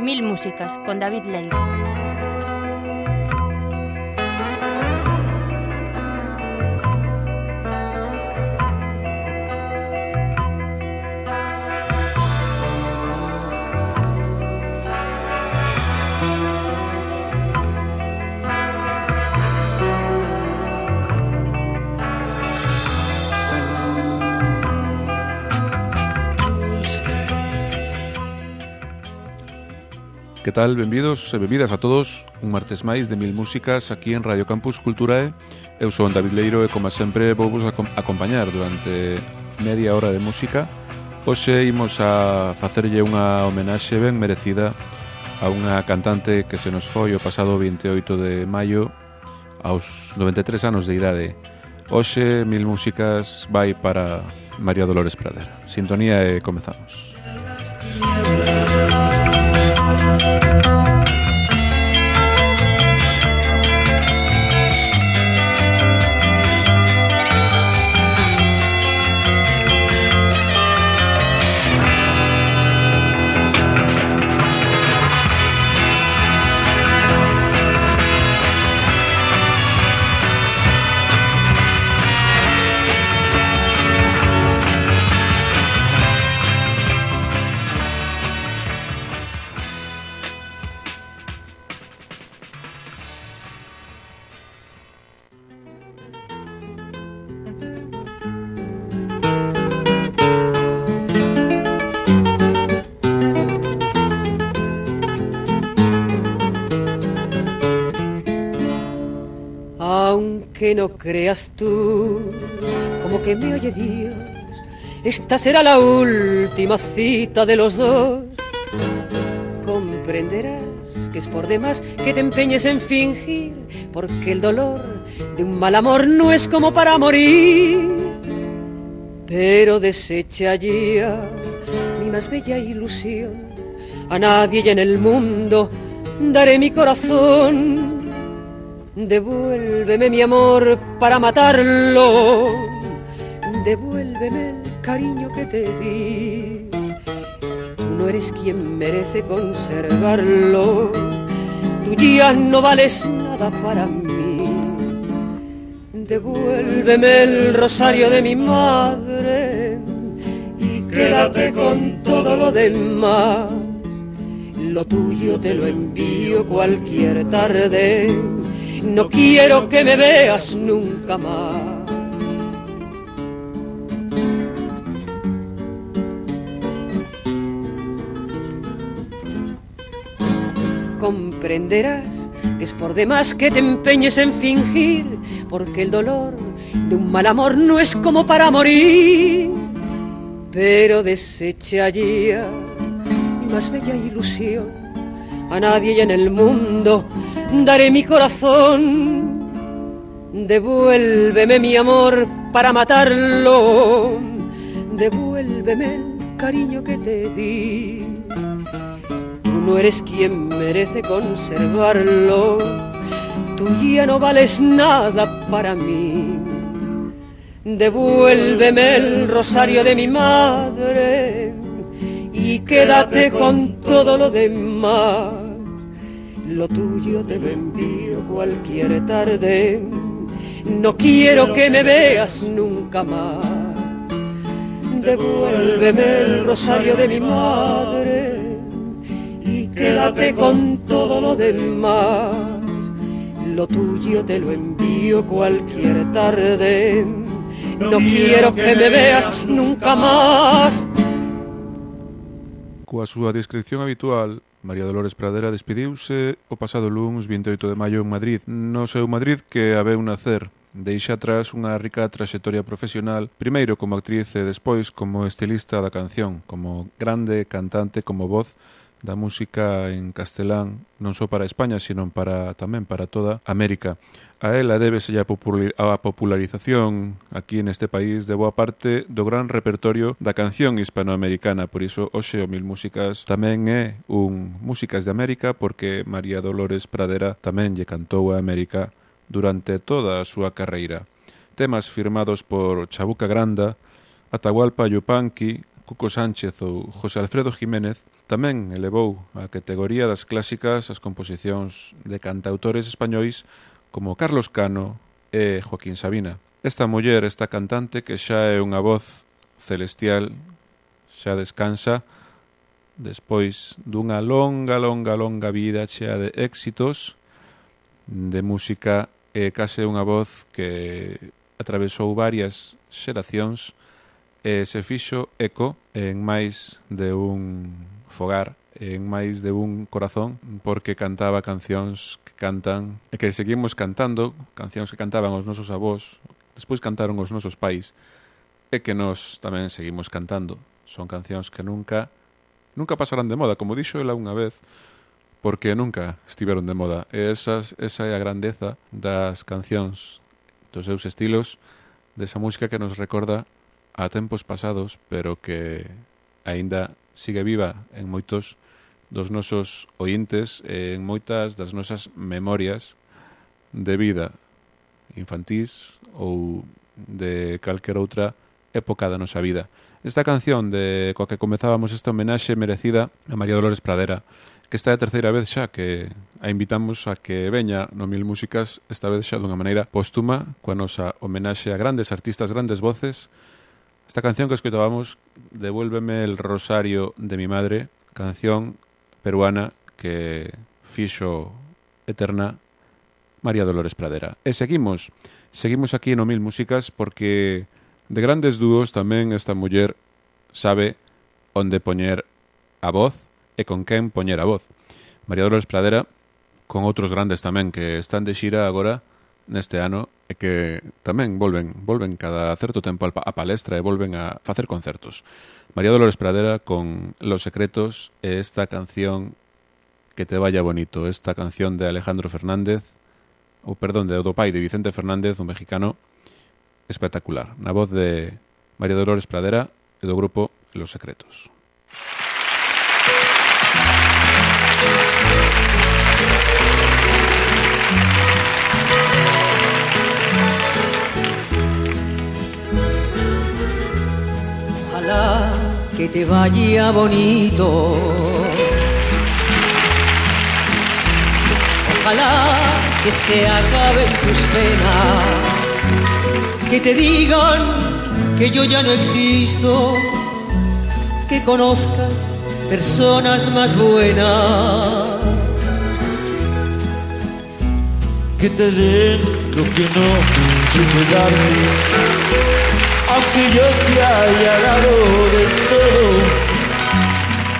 Mil músicas con David Leiro. Que tal? Benvidos e eh, benvidas a todos un martes máis de Mil Músicas aquí en Radio Campus Culturae. Eu son David Leiro e como sempre vou vos acompañar durante media hora de música. Hoxe imos a facerlle unha homenaxe ben merecida a unha cantante que se nos foi o pasado 28 de maio aos 93 anos de idade. Hoxe Mil Músicas vai para María Dolores Pradera. Sintonía e comezamos. No creas tú, como que me oye Dios, esta será la última cita de los dos. Comprenderás que es por demás que te empeñes en fingir, porque el dolor de un mal amor no es como para morir. Pero desecha ya mi más bella ilusión, a nadie en el mundo daré mi corazón Devuélveme mi amor para matarlo. Devuélveme el cariño que te di. Tú no eres quien merece conservarlo. Tú ya no vales nada para mí. Devuélveme el rosario de mi madre y quédate con todo lo demás. Lo tuyo te lo envío cualquier tarde no quiero que me veas nunca más. Comprenderás que es por demás que te empeñes en fingir, porque el dolor de un mal amor no es como para morir. Pero desecha ya mi más bella ilusión, a nadie en el mundo daré mi corazón. Devuélveme mi amor para matarlo. Devuélveme el cariño que te di. Tú no eres quien merece conservarlo. Tú ya no vales nada para mí. Devuélveme el rosario de mi madre y quédate con todo lo demás lo tuyo te lo envío cualquier tarde. No quiero que me veas nunca más. Devuélveme el rosario de mi madre y quédate con todo lo demás. Lo tuyo te lo envío cualquier tarde. No quiero que me veas nunca más. Coa súa descripción habitual, María Dolores Pradera despediuse o pasado lunes 28 de maio en Madrid, no seu Madrid que habeu nacer. Deixa atrás unha rica traxectoria profesional, primeiro como actriz e despois como estilista da canción, como grande cantante, como voz, da música en castelán non só para España, sino para tamén para toda América. A ela débese a popularización aquí neste país de boa parte do gran repertorio da canción hispanoamericana, por iso hoxe o Mil Músicas tamén é un Músicas de América porque María Dolores Pradera tamén lle cantou a América durante toda a súa carreira. Temas firmados por Chabuca Granda, Atahualpa Yupanqui, Cuco Sánchez ou José Alfredo Jiménez, tamén elevou a categoría das clásicas as composicións de cantautores españois como Carlos Cano e Joaquín Sabina. Esta muller, esta cantante que xa é unha voz celestial, xa descansa, despois dunha longa, longa, longa vida chea de éxitos, de música, e case unha voz que atravesou varias xeracións, e se fixo eco en máis de un fogar en máis de un corazón porque cantaba cancións que cantan e que seguimos cantando, cancións que cantaban os nosos avós, despois cantaron os nosos pais e que nós tamén seguimos cantando. Son cancións que nunca nunca pasarán de moda, como dixo ela unha vez, porque nunca estiveron de moda. E esas, esa é a grandeza das cancións, dos seus estilos, desa música que nos recorda a tempos pasados, pero que aínda sigue viva en moitos dos nosos ointes e en moitas das nosas memorias de vida infantís ou de calquer outra época da nosa vida. Esta canción de coa que comezábamos esta homenaxe merecida a María Dolores Pradera, que está a terceira vez xa que a invitamos a que veña no Mil Músicas esta vez xa dunha maneira póstuma coa nosa homenaxe a grandes artistas, grandes voces Esta canción que escoitábamos Devuélveme el rosario de mi madre Canción peruana que fixo eterna María Dolores Pradera. E seguimos, seguimos aquí no Mil Músicas Porque de grandes dúos tamén esta muller sabe onde poñer a voz e con quen poñer a voz. María Dolores Pradera con outros grandes tamén que están de xira agora neste ano é que tamén volven volven cada certo tempo a palestra e volven a facer concertos. María Dolores Pradera con Los Secretos e esta canción que te vaya bonito, esta canción de Alejandro Fernández, ou perdón, de Odopai, de Vicente Fernández, un mexicano espectacular, na voz de María Dolores Pradera e do grupo Los Secretos. Thank que te vaya bonito. Ojalá que se acaben tus penas, que te digan que yo ya no existo, que conozcas personas más buenas. Que te den lo que no supe darme aunque yo te haya dado de todo,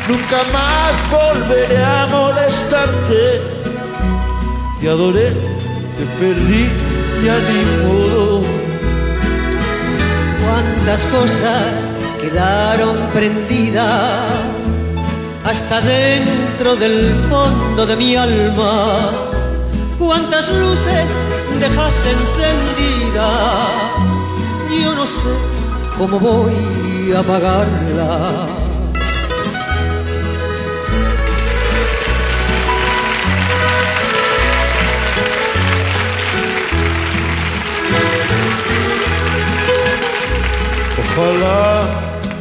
nunca más volveré a molestarte. Te adoré, te perdí, ya ni modo. Cuántas cosas quedaron prendidas hasta dentro del fondo de mi alma. Cuántas luces dejaste encendidas yo no sé cómo voy a pagarla. Ojalá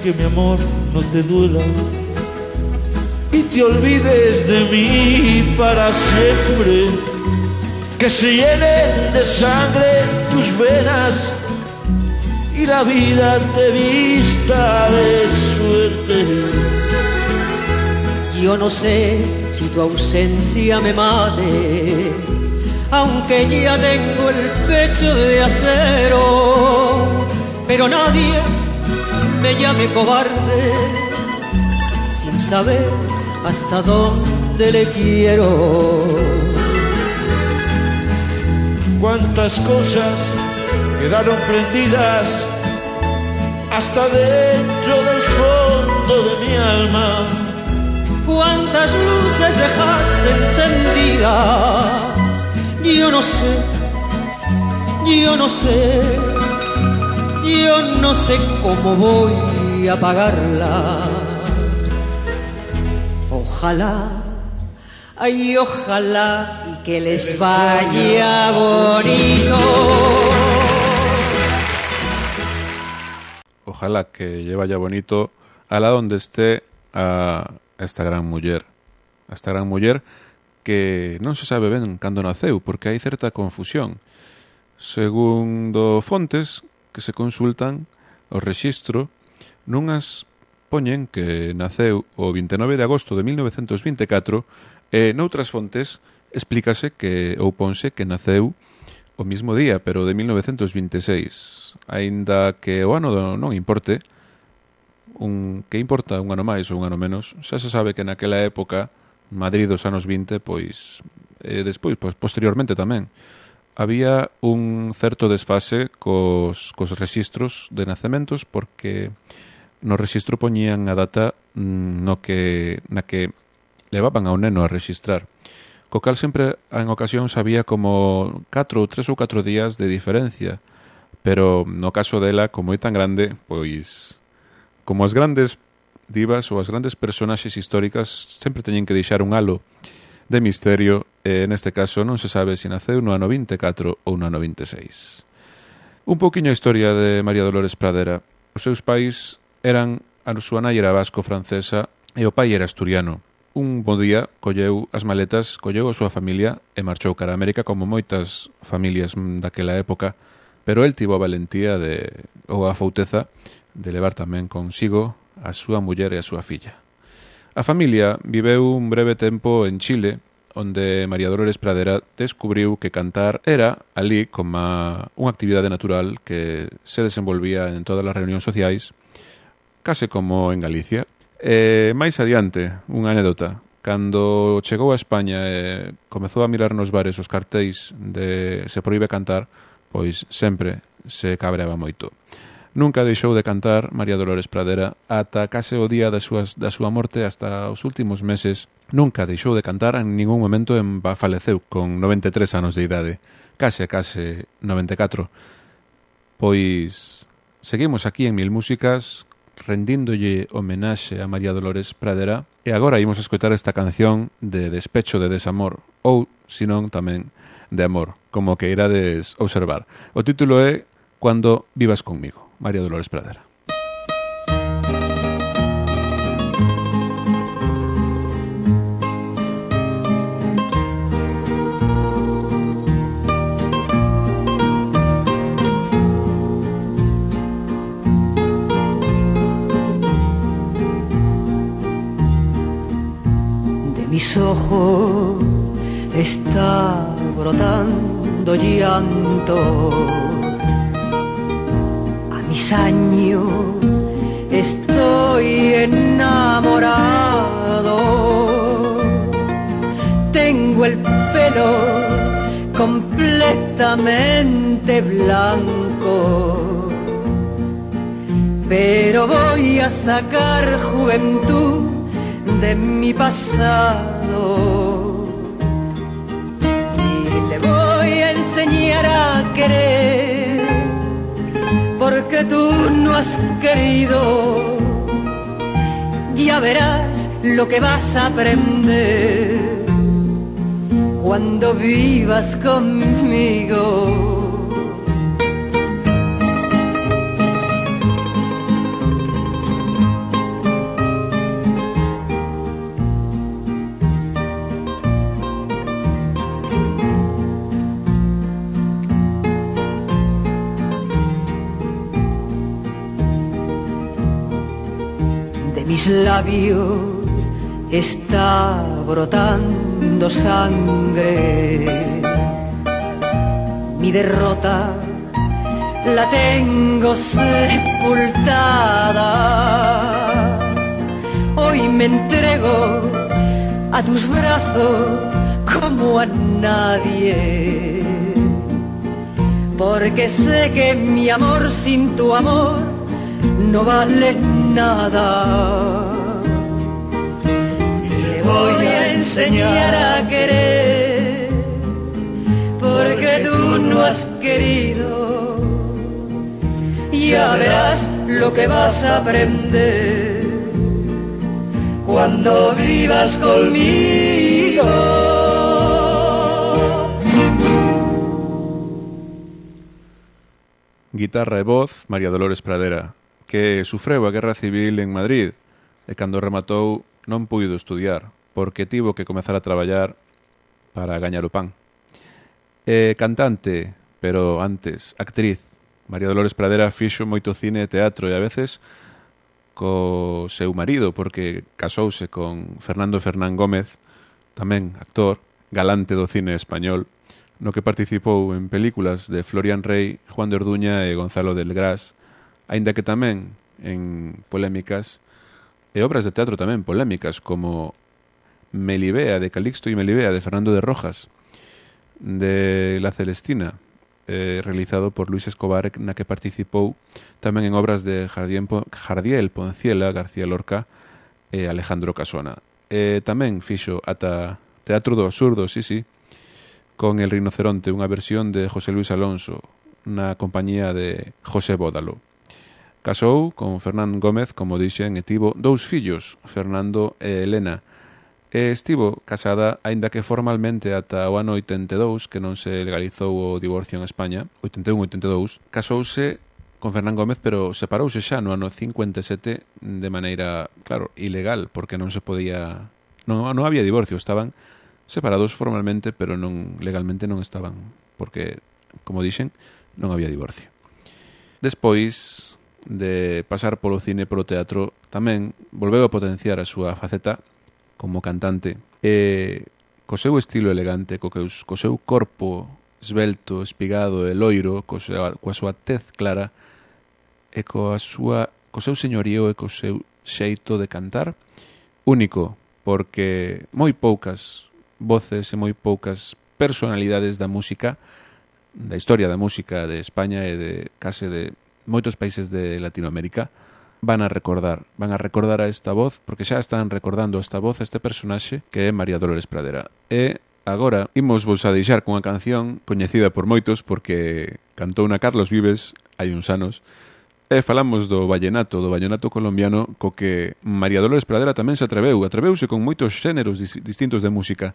que mi amor no te duela y te olvides de mí para siempre. Que se llenen de sangre tus venas y la vida te vista de suerte. Yo no sé si tu ausencia me mate, aunque ya tengo el pecho de acero, pero nadie me llame cobarde sin saber hasta dónde le quiero. Cuántas cosas quedaron prendidas hasta dentro del fondo de mi alma. Cuántas luces dejaste encendidas, yo no sé, yo no sé, yo no sé cómo voy a apagarla. Ojalá, ay, ojalá y que les vaya bonito. ojalá que lle vaya bonito a la donde esté a esta gran muller. A esta gran muller que non se sabe ben cando naceu, porque hai certa confusión. Segundo fontes que se consultan o rexistro, nunhas poñen que naceu o 29 de agosto de 1924 e noutras fontes explícase que ou ponse que naceu o mismo día, pero de 1926. Aínda que o ano non importe, un que importa un ano máis ou un ano menos, xa se sabe que naquela época, Madrid dos anos 20, pois e despois, pois posteriormente tamén, había un certo desfase cos, cos registros de nacementos porque no registro poñían a data mm, no que na que levaban ao neno a registrar co cal sempre en ocasións había como 4 ou 3 ou 4 días de diferencia, pero no caso dela, como é tan grande, pois como as grandes divas ou as grandes personaxes históricas sempre teñen que deixar un halo de misterio e neste caso non se sabe se naceu no ano 24 ou no ano 26. Un poquinho a historia de María Dolores Pradera. Os seus pais eran a súa nai era vasco-francesa e o pai era asturiano un bo día colleu as maletas, colleu a súa familia e marchou cara a América como moitas familias daquela época, pero el tivo a valentía de, ou a fouteza de levar tamén consigo a súa muller e a súa filla. A familia viveu un breve tempo en Chile, onde María Dolores Pradera descubriu que cantar era ali como unha actividade natural que se desenvolvía en todas as reunións sociais, case como en Galicia, Eh, máis adiante, unha anécdota. Cando chegou a España e comezou a mirar nos bares os cartéis de se proíbe cantar, pois sempre se cabreaba moito. Nunca deixou de cantar María Dolores Pradera ata case o día da, súas, da súa morte hasta os últimos meses. Nunca deixou de cantar en ningún momento en faleceu con 93 anos de idade. Case, case 94. Pois seguimos aquí en Mil Músicas rendíndolle homenaxe a María Dolores Pradera e agora imos escoitar esta canción de despecho de desamor ou, senón, tamén de amor, como que irades observar. O título é Cuando vivas conmigo, María Dolores Pradera. Mis ojos está brotando llanto mis años estoy enamorado. Tengo el pelo completamente blanco, pero voy a sacar juventud de mi pasado y te voy a enseñar a querer porque tú no has querido. Ya verás lo que vas a aprender cuando vivas conmigo. Labios está brotando sangre. Mi derrota la tengo sepultada. Hoy me entrego a tus brazos como a nadie. Porque sé que mi amor sin tu amor no vale nada. Le voy a enseñar a querer, porque tú no has querido. Ya verás lo que vas a aprender cuando vivas conmigo. Guitarra e voz, María Dolores Pradera. que sufreu a Guerra Civil en Madrid e cando rematou non puido estudiar porque tivo que comezar a traballar para gañar o pan. E cantante, pero antes actriz, María Dolores Pradera fixo moito cine e teatro e a veces co seu marido porque casouse con Fernando Fernán Gómez, tamén actor, galante do cine español, no que participou en películas de Florian Rey, Juan de Orduña e Gonzalo del Gras, Aínda que tamén en polémicas e obras de teatro tamén polémicas como Melibea de Calixto e Melibea de Fernando de Rojas de La Celestina eh, realizado por Luis Escobar na que participou tamén en obras de Jardiel, Jardiel Ponciela, García Lorca e Alejandro Casona. E tamén fixo ata Teatro do Absurdo, sí, sí, con El Rinoceronte, unha versión de José Luis Alonso na compañía de José Bódalo. Casou con Fernán Gómez, como dixen, e tivo dous fillos, Fernando e Elena. E estivo casada, aínda que formalmente ata o ano 82, que non se legalizou o divorcio en España, 81-82, casouse con Fernán Gómez, pero separouse xa no ano 57 de maneira, claro, ilegal, porque non se podía... Non, non había divorcio, estaban separados formalmente, pero non legalmente non estaban, porque, como dixen, non había divorcio. Despois, de pasar polo cine, polo teatro, tamén volveu a potenciar a súa faceta como cantante. E co seu estilo elegante, co, que, co seu corpo esbelto, espigado e loiro, co seu, coa súa tez clara, e coa súa, co seu señorío e co seu xeito de cantar, único, porque moi poucas voces e moi poucas personalidades da música, da historia da música de España e de case de moitos países de Latinoamérica van a recordar, van a recordar a esta voz, porque xa están recordando esta voz, este personaxe que é María Dolores Pradera. E agora imos vos a deixar cunha canción coñecida por moitos porque cantou na Carlos Vives hai uns anos E falamos do vallenato, do vallenato colombiano, co que María Dolores Pradera tamén se atreveu. Atreveuse con moitos xéneros dis distintos de música.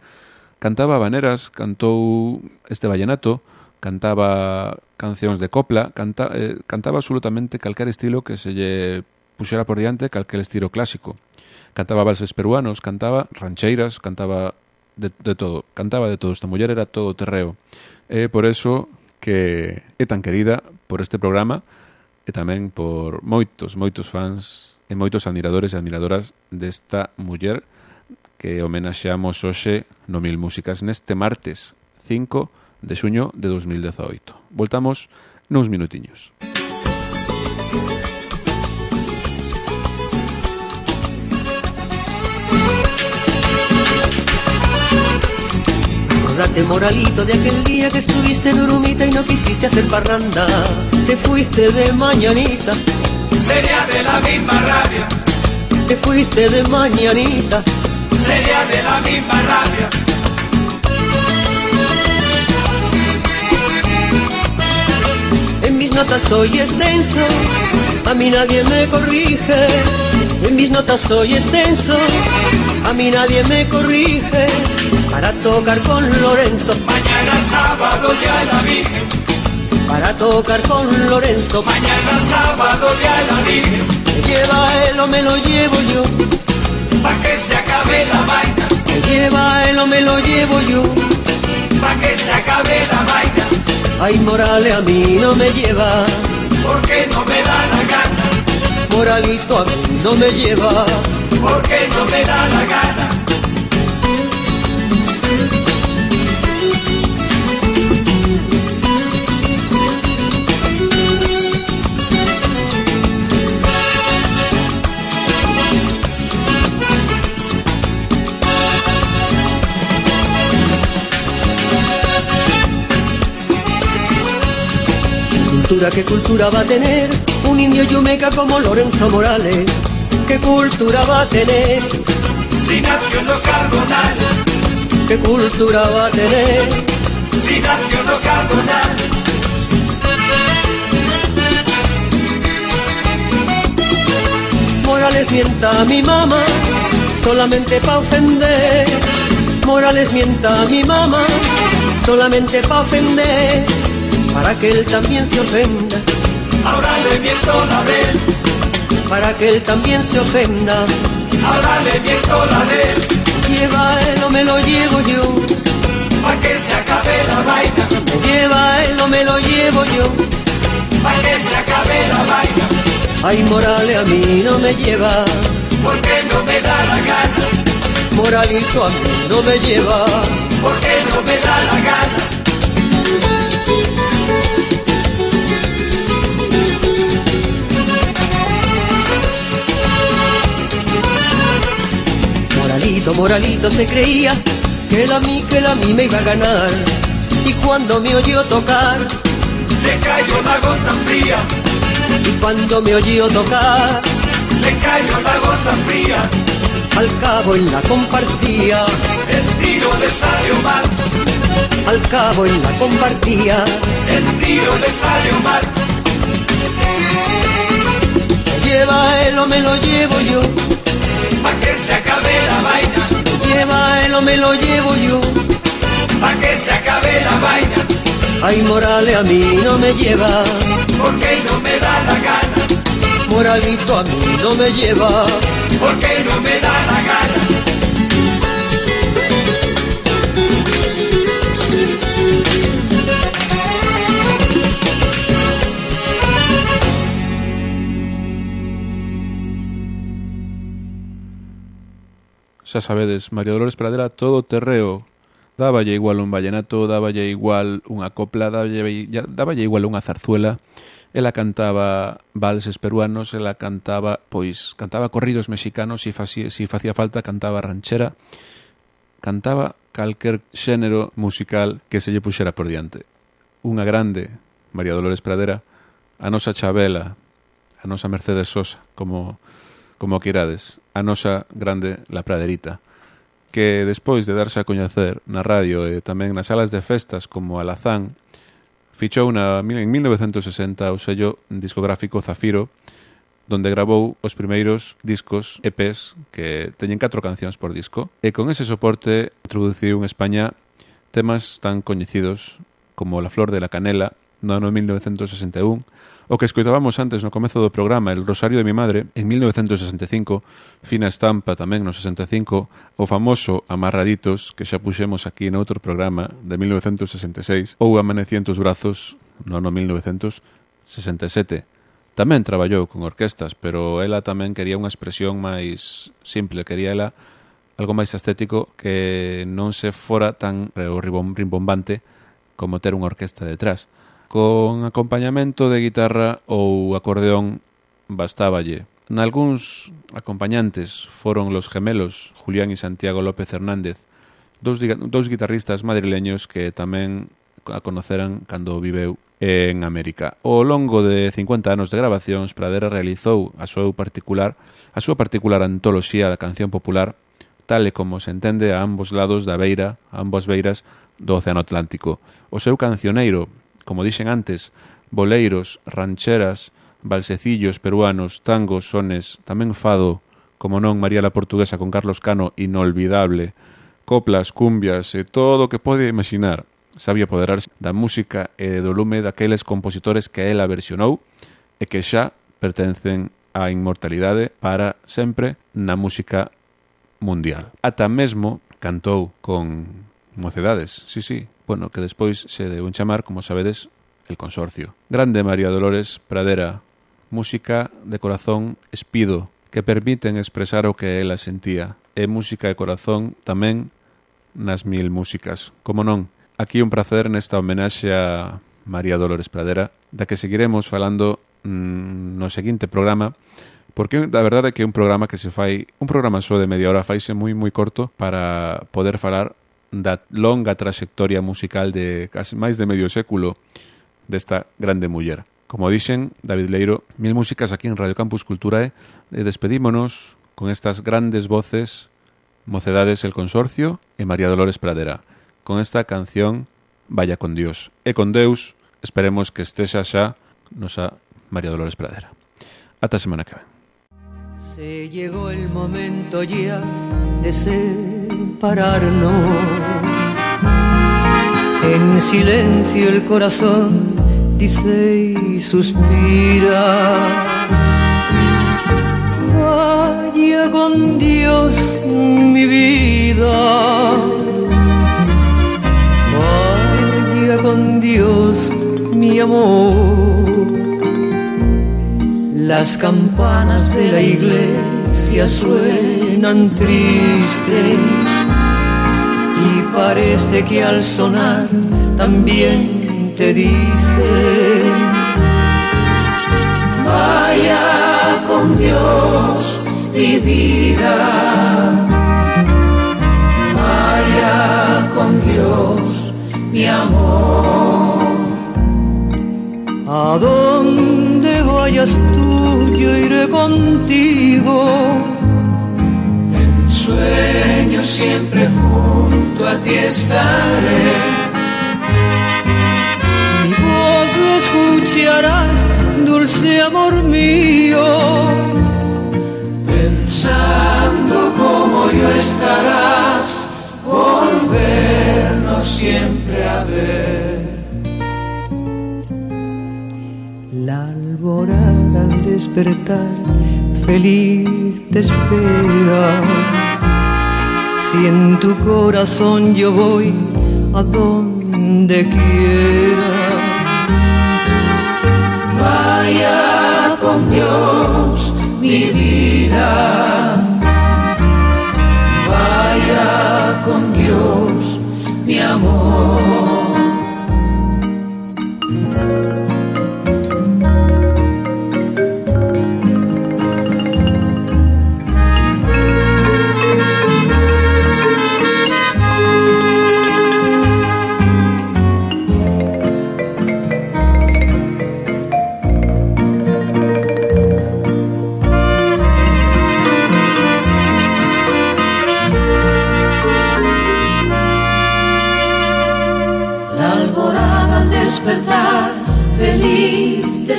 Cantaba habaneras, cantou este vallenato, cantaba cancións de copla, canta, eh, cantaba absolutamente calquer estilo que se lle puxera por diante calquer estilo clásico. Cantaba valses peruanos, cantaba rancheiras, cantaba de, de todo. Cantaba de todo. Esta muller era todo terreo. É por eso que é tan querida por este programa e tamén por moitos, moitos fans e moitos admiradores e admiradoras desta muller que homenaxeamos hoxe no Mil Músicas neste martes 5 de xuño de 2018. Voltamos nuns minutiños. Acordate, moralito, de aquel día que estuviste en Urumita y no quisiste hacer parranda. Te fuiste de mañanita. Sería de la misma rabia. Te fuiste de mañanita. Sería de la misma rabia. Notas soy extenso, a mí nadie me corrige. En mis notas soy extenso, a mí nadie me corrige para tocar con Lorenzo. Mañana sábado ya la Virgen. Para tocar con Lorenzo. Mañana sábado ya la Virgen. Me lleva él o me lo llevo yo. Pa' que se acabe la vaina. Me lleva él o me lo llevo yo. Pa' que se acabe la vaina. Ay, Morales a mí no me lleva. Porque no me da la gana. Moralito a mí no me lleva. Porque no me da la gana. Cultura, qué cultura va a tener un indio yumeca como Lorenzo Morales? ¿Qué cultura va a tener? Si nació en los carbonales. ¿Qué cultura va a tener? Si nació en los carbonales. Morales mienta a mi mamá solamente pa' ofender. Morales mienta a mi mamá solamente pa' ofender para que él también se ofenda. Ahora le miento la vez, para que él también se ofenda. Háblale bien con la de él, Lleva él o me lo llevo yo, pa' que se acabe la vaina, me lleva él o me lo llevo yo. pa' que se acabe la vaina, Ay, Morales a mí no me lleva, porque no me da la gana, Moralito a mí no me lleva. porque no me da la gana. Moralito, Moralito se creía que él a mí, que él a mí me iba a ganar. Y cuando me oyó tocar, Le cayó la gota fría, y cuando me oyó tocar, le cayó la gota fría, al cabo en la compartía, el tiro le salió mal, al cabo en la compartía. el tiro le salió mal, Me lleva él o me lo llevo yo, pa' que se acabe la vaina, me lleva él o me lo llevo yo. pa' que se acabe la vaina, Ay, Morales a mí no me lleva, porque no me da la gana, Moralito a mí no me lleva. porque no me da xa sabedes, María Dolores Pradera todo terreo. Dáballe igual un vallenato, dáballe igual unha copla, dáballe, dáballe igual unha zarzuela. Ela cantaba valses peruanos, ela cantaba, pois, cantaba corridos mexicanos, si, facía, si facía falta cantaba ranchera, cantaba calquer xénero musical que se lle puxera por diante. Unha grande, María Dolores Pradera, a nosa Chabela, a nosa Mercedes Sosa, como como queirades, a nosa grande La Praderita, que despois de darse a coñecer na radio e tamén nas salas de festas como Alazán, fichou na, en 1960 o sello discográfico Zafiro, donde grabou os primeiros discos EPs que teñen 4 cancións por disco e con ese soporte introduciu en España temas tan coñecidos como La flor de la canela no ano 1961, o que escoitábamos antes no comezo do programa El Rosario de mi Madre, en 1965, Fina Estampa tamén no 65, o famoso Amarraditos, que xa puxemos aquí en outro programa de 1966, ou Amanecientos Brazos, no ano 1967. Tamén traballou con orquestas, pero ela tamén quería unha expresión máis simple, quería ela algo máis estético que non se fora tan o rimbombante como ter unha orquesta detrás. Con acompañamento de guitarra ou acordeón bastáballe. Nalgúns acompañantes foron los gemelos Julián e Santiago López Hernández, dous, dous guitarristas madrileños que tamén a conoceran cando viveu en América. Ao longo de 50 anos de grabacións, Pradera realizou a súa particular a súa particular antoloxía da canción popular tal e como se entende a ambos lados da beira, a ambas beiras do Océano Atlántico. O seu cancioneiro como dixen antes, boleiros, rancheras, balsecillos peruanos, tangos, sones, tamén fado, como non María la Portuguesa con Carlos Cano, inolvidable, coplas, cumbias e todo o que pode imaginar. Sabía apoderarse da música e do lume daqueles compositores que ela versionou e que xa pertencen á inmortalidade para sempre na música mundial. Ata mesmo cantou con Mocedades, sí, sí. Bueno, que despois se deu en chamar, como sabedes, el consorcio. Grande María Dolores Pradera, música de corazón espido, que permiten expresar o que ela sentía. E música de corazón tamén nas mil músicas. Como non, aquí un prazer nesta homenaxe a María Dolores Pradera, da que seguiremos falando mm, no seguinte programa, porque da verdade é que é un programa que se fai, un programa só de media hora faise moi moi corto para poder falar da longa traxectoria musical de casi máis de medio século desta grande muller. Como dixen, David Leiro, mil músicas aquí en Radio Campus Culturae eh? e despedímonos con estas grandes voces Mocedades el Consorcio e María Dolores Pradera con esta canción Vaya con Dios e con Deus esperemos que estexa xa nosa María Dolores Pradera. Ata semana que ven. Se llegó el momento ya de ser pararnos. En silencio el corazón dice y suspira. Vaya con Dios mi vida. Vaya con Dios mi amor. Las campanas de la iglesia suenan tristes y parece que al sonar también te dicen, vaya con Dios mi vida, vaya con Dios mi amor. ¿A dónde vayas tú? Yo iré contigo. En sueños siempre junto a ti estaré. Mi voz escucharás, dulce amor mío. Pensando como yo estarás, volvernos siempre a ver. Despertar, feliz te espera. Si en tu corazón yo voy a donde quiera. Vaya con Dios mi vida. Vaya con Dios mi amor.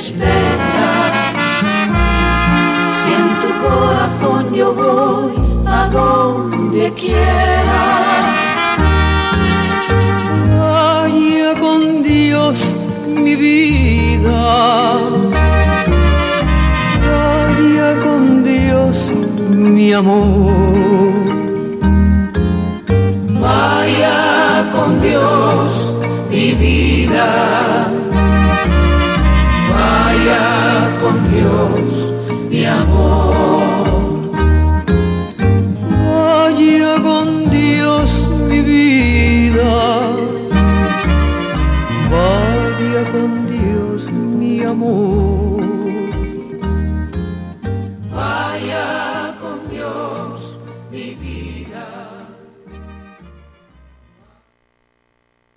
Espera. Si en tu corazón yo voy a donde quiera. Vaya con Dios mi vida. Vaya con Dios mi amor. Vaya con Dios mi vida. Con Dios mi amor.